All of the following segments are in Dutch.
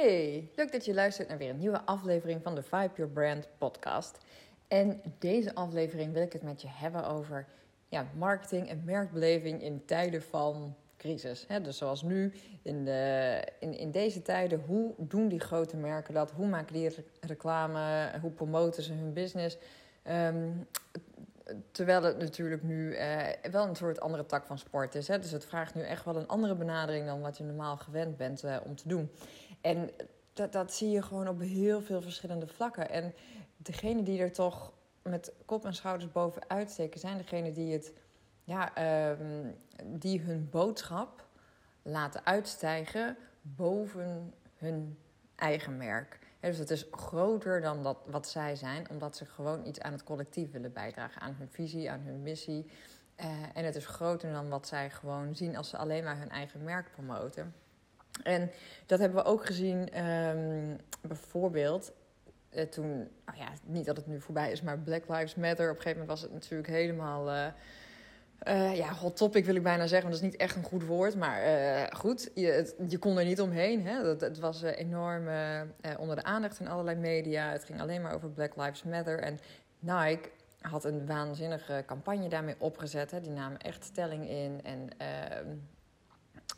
Hey, leuk dat je luistert naar weer een nieuwe aflevering van de Vibe Your Brand podcast. En deze aflevering wil ik het met je hebben over ja, marketing en merkbeleving in tijden van crisis. dus zoals nu, in, de, in, in deze tijden, hoe doen die grote merken dat? Hoe maken die reclame? Hoe promoten ze hun business? Ehm, terwijl het natuurlijk nu eh, wel een soort andere tak van sport is. Dus het vraagt nu echt wel een andere benadering dan wat je normaal gewend bent eh, om te doen. En dat, dat zie je gewoon op heel veel verschillende vlakken. En degene die er toch met kop en schouders bovenuit steken, zijn degene die het, ja, ehm, die hun boodschap laten uitstijgen boven hun eigen merk. dus het is groter dan dat, wat zij zijn, omdat ze gewoon iets aan het collectief willen bijdragen, aan hun visie, aan hun missie. Uh, en het is groter dan wat zij gewoon zien als ze alleen maar hun eigen merk promoten. En dat hebben we ook gezien, um, bijvoorbeeld uh, toen, nou ja, niet dat het nu voorbij is, maar Black Lives Matter. Op een gegeven moment was het natuurlijk helemaal. Uh, uh, ja, hot topic wil ik bijna zeggen, want dat is niet echt een goed woord. Maar goed, je, je, kon er niet omheen. Hè? Dat, het was enorm onder de aandacht in allerlei media. Het ging alleen maar over Black Lives Matter. En Nike had een waanzinnige campagne daarmee opgezet. Hè? Die namen echt stelling in. En ehm,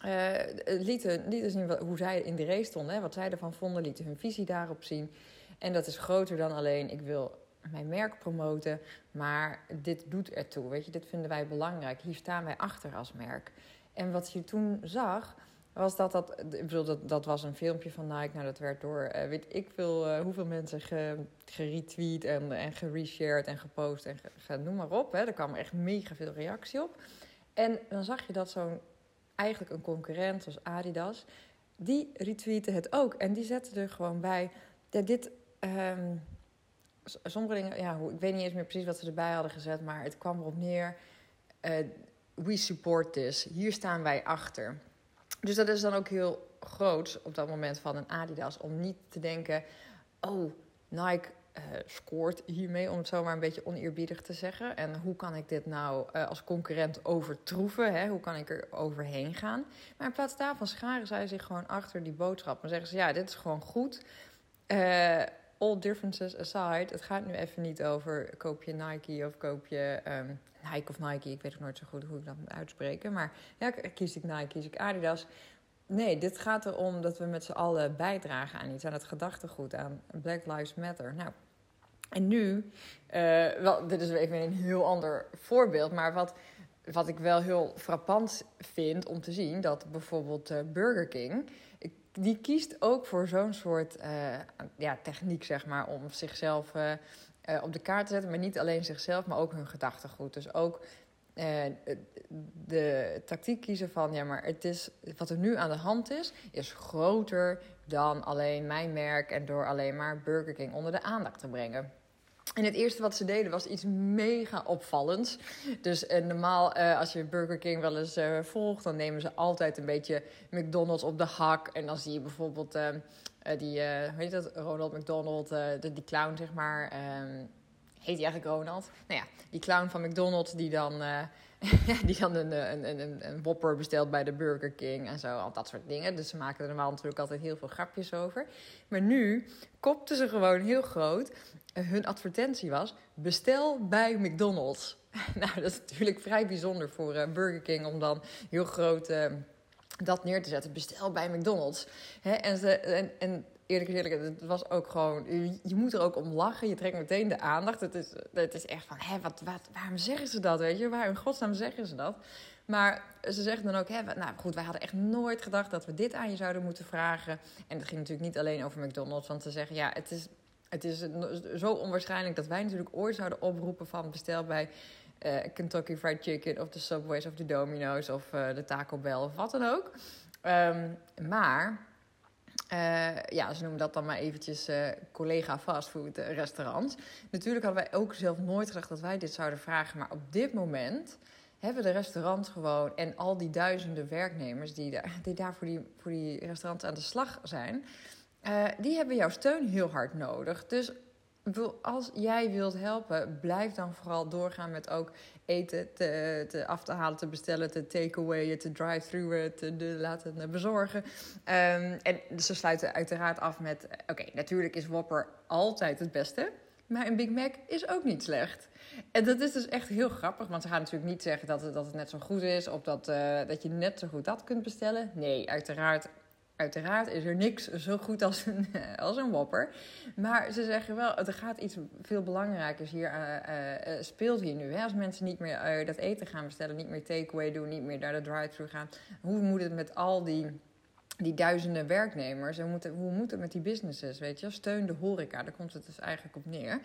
uh, lieten, lieten zien hoe zij in de race stonden, hè, wat zij ervan vonden, lieten hun visie daarop zien. En dat is groter dan alleen ik wil mijn merk promoten, maar dit doet ertoe. Weet je, dit vinden wij belangrijk. Hier staan wij achter als merk. En wat je toen zag, was dat dat. Ik bedoel, dat, dat was een filmpje van Nike. Nou, dat werd door uh, weet ik veel uh, hoeveel mensen ge, geretweet en, en gereshared en gepost en noem maar op. Hè. Er kwam echt mega veel reactie op. En dan zag je dat zo'n eigenlijk een concurrent zoals Adidas, die retweeten het ook. En die zetten er gewoon bij. Dat dit. Um, sommige dingen, ja, ik weet niet eens meer precies wat ze erbij hadden gezet, maar het kwam erop neer. Uh, we support this. Hier staan wij achter. Dus dat is dan ook heel groot op dat moment van een Adidas om niet te denken: oh, Nike uh, scoort hiermee, om het zo maar een beetje oneerbiedig te zeggen. En hoe kan ik dit nou uh, als concurrent overtroeven? Hè? Hoe kan ik er overheen gaan? Maar in plaats daarvan scharen zij zich gewoon achter die boodschap. En zeggen ze, ja, dit is gewoon goed. Uh, all differences aside, het gaat nu even niet over koop je Nike of koop je um, Nike of Nike. Ik weet ook nooit zo goed hoe ik dat moet uitspreken. Maar ja, kies ik Nike, kies ik Adidas. Nee, dit gaat erom dat we met z'n allen bijdragen aan iets, aan het gedachtegoed, aan Black Lives Matter. Nou, en nu, uh, wel, dit is even een heel ander voorbeeld, maar wat, wat ik wel heel frappant vind om te zien, dat bijvoorbeeld uh, Burger King, die kiest ook voor zo'n soort uh, ja, techniek, zeg maar, om zichzelf op de kaart te zetten, maar niet alleen zichzelf, maar ook hun gedachtegoed. Dus ook uh, de tactiek kiezen van ja, maar het is, wat er nu aan de hand is, is groter dan alleen mijn merk en door alleen maar Burger King onder de aandacht te brengen. En het eerste wat ze deden was iets mega opvallends. Dus uh, normaal, uh, als je Burger King wel eens volgt, dan nemen ze altijd een beetje McDonald's op de hak. En dan zie je bijvoorbeeld die, hoe heet dat, Ronald McDonald, de, die clown, zeg maar. Heet hij eigenlijk Ronald? Nou ja, die clown van McDonald's die dan, uh, die dan een, een, een, een Whopper bestelt bij de Burger King en zo. Al dat soort dingen. Dus ze maken er normaal natuurlijk altijd heel veel grapjes over. Maar nu kopten ze gewoon heel groot. Uh, hun advertentie was: bestel bij McDonald's. nou, dat is natuurlijk vrij bijzonder voor uh, Burger King om dan heel groot dat neer te zetten. Bestel bij McDonald's. En, ze, en, en eerlijk eerlijk, het was ook gewoon... Je moet er ook om lachen. Je trekt meteen de aandacht. Het is, het is echt van, hé, wat, wat, waarom zeggen ze dat, weet je? Waarom in godsnaam zeggen ze dat? Maar ze zeggen dan ook, hè, nou goed, wij hadden echt nooit gedacht dat we dit aan je zouden moeten vragen. En het ging natuurlijk niet alleen over McDonald's. Want te zeggen, ja, het is, het is zo onwaarschijnlijk dat wij natuurlijk ooit zouden oproepen van bestel bij... Uh, Kentucky Fried Chicken of de Subways of de Domino's of uh, de Taco Bell of wat dan ook. Um, maar uh, ja, ze noemen dat dan maar eventjes uh, collega fastfood restaurants. Natuurlijk hadden wij ook zelf nooit gedacht dat wij dit zouden vragen. Maar op dit moment hebben de restaurants gewoon en al die duizenden werknemers die daar, die daar voor, die, voor die restaurants aan de slag zijn, die hebben jouw steun heel hard nodig. Dus als jij wilt helpen, blijf dan vooral doorgaan met ook eten te, te af te halen, te bestellen, te takeawayen, te drive-through, te de, laten bezorgen. Um, en ze sluiten uiteraard af met: oké, natuurlijk is Whopper altijd het beste, maar een Big Mac is ook niet slecht. En dat is dus echt heel grappig, want ze gaan natuurlijk niet zeggen dat het, dat het net zo goed is of dat, dat je net zo goed dat kunt bestellen. Nee, uiteraard Uiteraard is er niks zo goed als een, als een whopper. Maar ze zeggen wel, er gaat iets veel belangrijkers hier uh, uh, speelt hier nu. Hè? Als mensen niet meer dat eten gaan bestellen, niet meer takeaway doen, niet meer naar de drive-thru gaan. Hoe moet het met al die, die duizenden werknemers? Het, hoe moet het met die businesses, weet je? Steun de horeca, daar komt het dus eigenlijk op neer.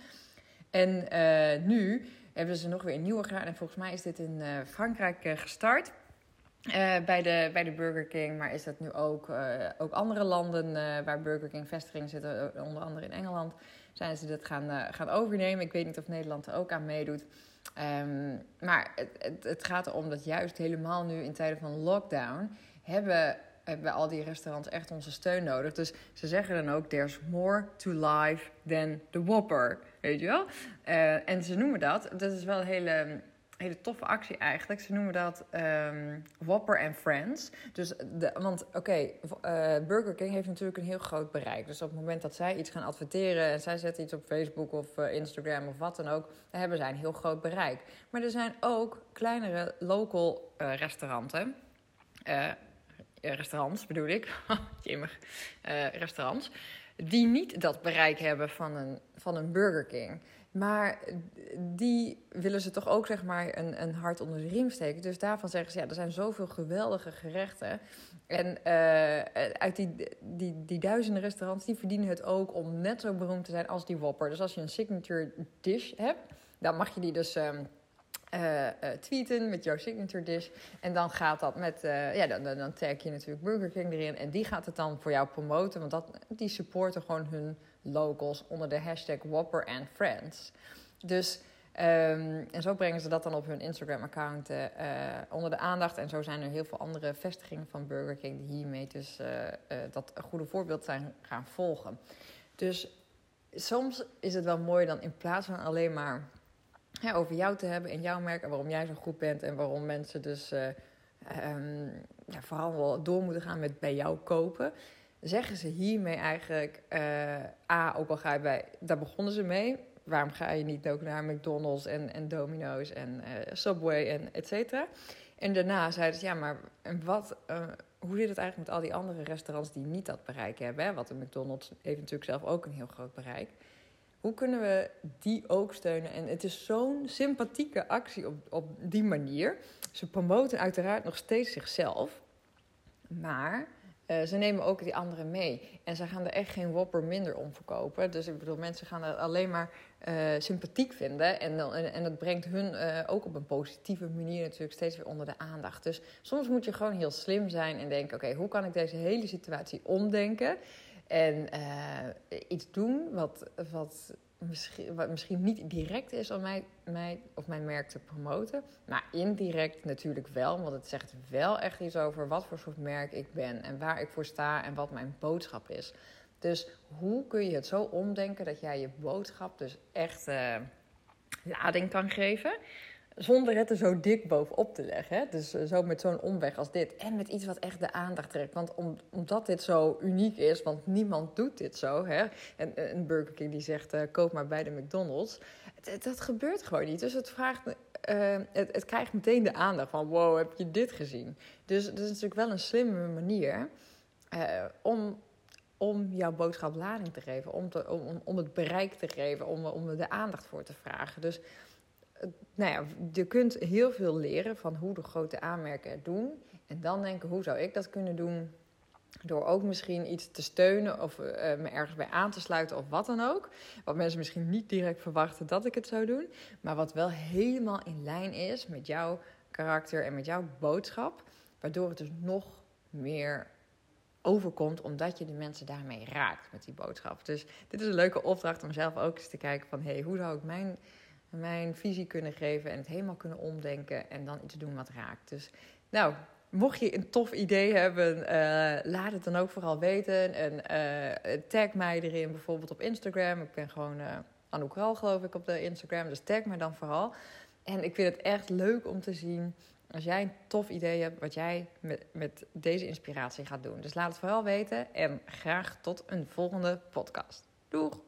En nu hebben ze nog weer een nieuwe gedaan. En volgens mij is dit in Frankrijk gestart. Uh, bij, de, bij de Burger King, maar is dat nu ook, uh, ook andere landen uh, waar Burger King vestigingen zitten, onder andere in Engeland, zijn ze dit gaan, gaan overnemen. Ik weet niet of Nederland er ook aan meedoet. Um, maar het, het, het, gaat erom dat juist helemaal nu in tijden van lockdown hebben, hebben al die restaurants echt onze steun nodig. Dus ze zeggen dan ook, there's more to life than the Whopper, weet je wel? en ze noemen dat, dat is wel een hele hele toffe actie eigenlijk. Ze noemen dat um, Whopper and Friends. Dus de, want oké, eh, Burger King heeft natuurlijk een heel groot bereik. Dus op het moment dat zij iets gaan adverteren en zij zetten iets op Facebook of uh, Instagram of wat dan ook, dan hebben zij een heel groot bereik. Maar er zijn ook kleinere local uh, restauranten. restaurants bedoel ik. Jemig. restaurants. Die niet dat bereik hebben van een, van een Burger King. Maar die willen ze toch ook zeg maar een, een hart onder de riem steken. Dus daarvan zeggen ze, ja, er zijn zoveel geweldige gerechten. En uh, uit die, die, die duizenden restaurants, die verdienen het ook om net zo beroemd te zijn als die Whopper. Dus als je een signature dish hebt, dan mag je die dus... Um, uh, uh, tweeten met jouw signature dish. En dan gaat dat met, ja, dan, dan, tag je natuurlijk Burger King erin. En die gaat het dan voor jou promoten. Want dat, die supporten gewoon hun locals onder de hashtag Whopper and Friends. Dus, um, en zo brengen ze dat dan op hun Instagram-account uh, onder de aandacht. En zo zijn er heel veel andere vestigingen van Burger King die hiermee dus uh, dat een goede voorbeeld zijn gaan volgen. Dus soms is het wel mooi dan in plaats van alleen maar over jou te hebben en jouw merk en waarom jij zo goed bent en waarom mensen dus um, ja, vooral wel door moeten gaan met bij jou kopen zeggen ze hiermee eigenlijk... Uh, A, ook al ga je bij... Daar begonnen ze mee. Waarom ga je niet ook naar McDonald's en, en Domino's en uh, Subway en et cetera? En daarna zeiden ze, ja, maar wat, uh, hoe zit het eigenlijk met al die andere restaurants die niet dat bereik hebben? Hè? Want de McDonald's heeft natuurlijk zelf ook een heel groot bereik. Hoe kunnen we die ook steunen? En het is zo'n sympathieke actie op, op die manier. Ze promoten uiteraard nog steeds zichzelf. Maar uh, ze nemen ook die anderen mee. En ze gaan er echt geen whopper minder om verkopen. Dus ik bedoel, mensen gaan het alleen maar uh, sympathiek vinden. En, en, en dat brengt hun uh, ook op een positieve manier natuurlijk steeds weer onder de aandacht. Dus soms moet je gewoon heel slim zijn en denken: oké, hoe kan ik deze hele situatie omdenken? En iets doen wat, wat misschien, wat misschien niet direct is om mij, mij of mijn merk te promoten. Maar indirect natuurlijk wel. Want het zegt wel echt iets over wat voor soort merk ik ben. En waar ik voor sta en wat mijn boodschap is. Dus hoe kun je het zo omdenken dat jij je boodschap dus echt uh, lading kan geven? Zonder het er zo dik bovenop te leggen. Hè? Dus eh, zo met zo'n omweg als dit. En met iets wat echt de aandacht trekt. Want omdat dit zo uniek is, want niemand doet dit zo. Hè? En een Burger King die zegt, uh, koop maar bij de McDonald's. Dat gebeurt gewoon niet. Dus het, vraagt, het, het, krijgt meteen de aandacht van, wow, heb je dit gezien? Dus dat is natuurlijk wel een slimme manier om om jouw boodschap lading te geven, om, te, om, om het bereik te geven, om, om er de aandacht voor te vragen. Dus nou ja, je kunt heel veel leren van hoe de grote aanmerken het doen. En dan denken, hoe zou ik dat kunnen doen? Door ook misschien iets te steunen of uh, me ergens bij aan te sluiten of wat dan ook. Wat mensen misschien niet direct verwachten dat ik het zou doen. Maar wat wel helemaal in lijn is met jouw karakter en met jouw boodschap. Waardoor het dus nog meer overkomt omdat je de mensen daarmee raakt met die boodschap. Dus dit is een leuke opdracht om zelf ook eens te kijken van... hey, hoe zou ik mijn mijn visie kunnen geven en het helemaal kunnen omdenken en dan iets doen wat raakt. Dus nou, mocht je een tof idee hebben, uh, laat het dan ook vooral weten. En uh, tag mij erin, bijvoorbeeld op Instagram. Ik ben gewoon uh, Anouk geloof ik op de Instagram. Dus tag me dan vooral. En ik vind het echt leuk om te zien als jij een tof idee hebt wat jij met, met deze inspiratie gaat doen. Dus laat het vooral weten en graag tot een volgende podcast. Doeg!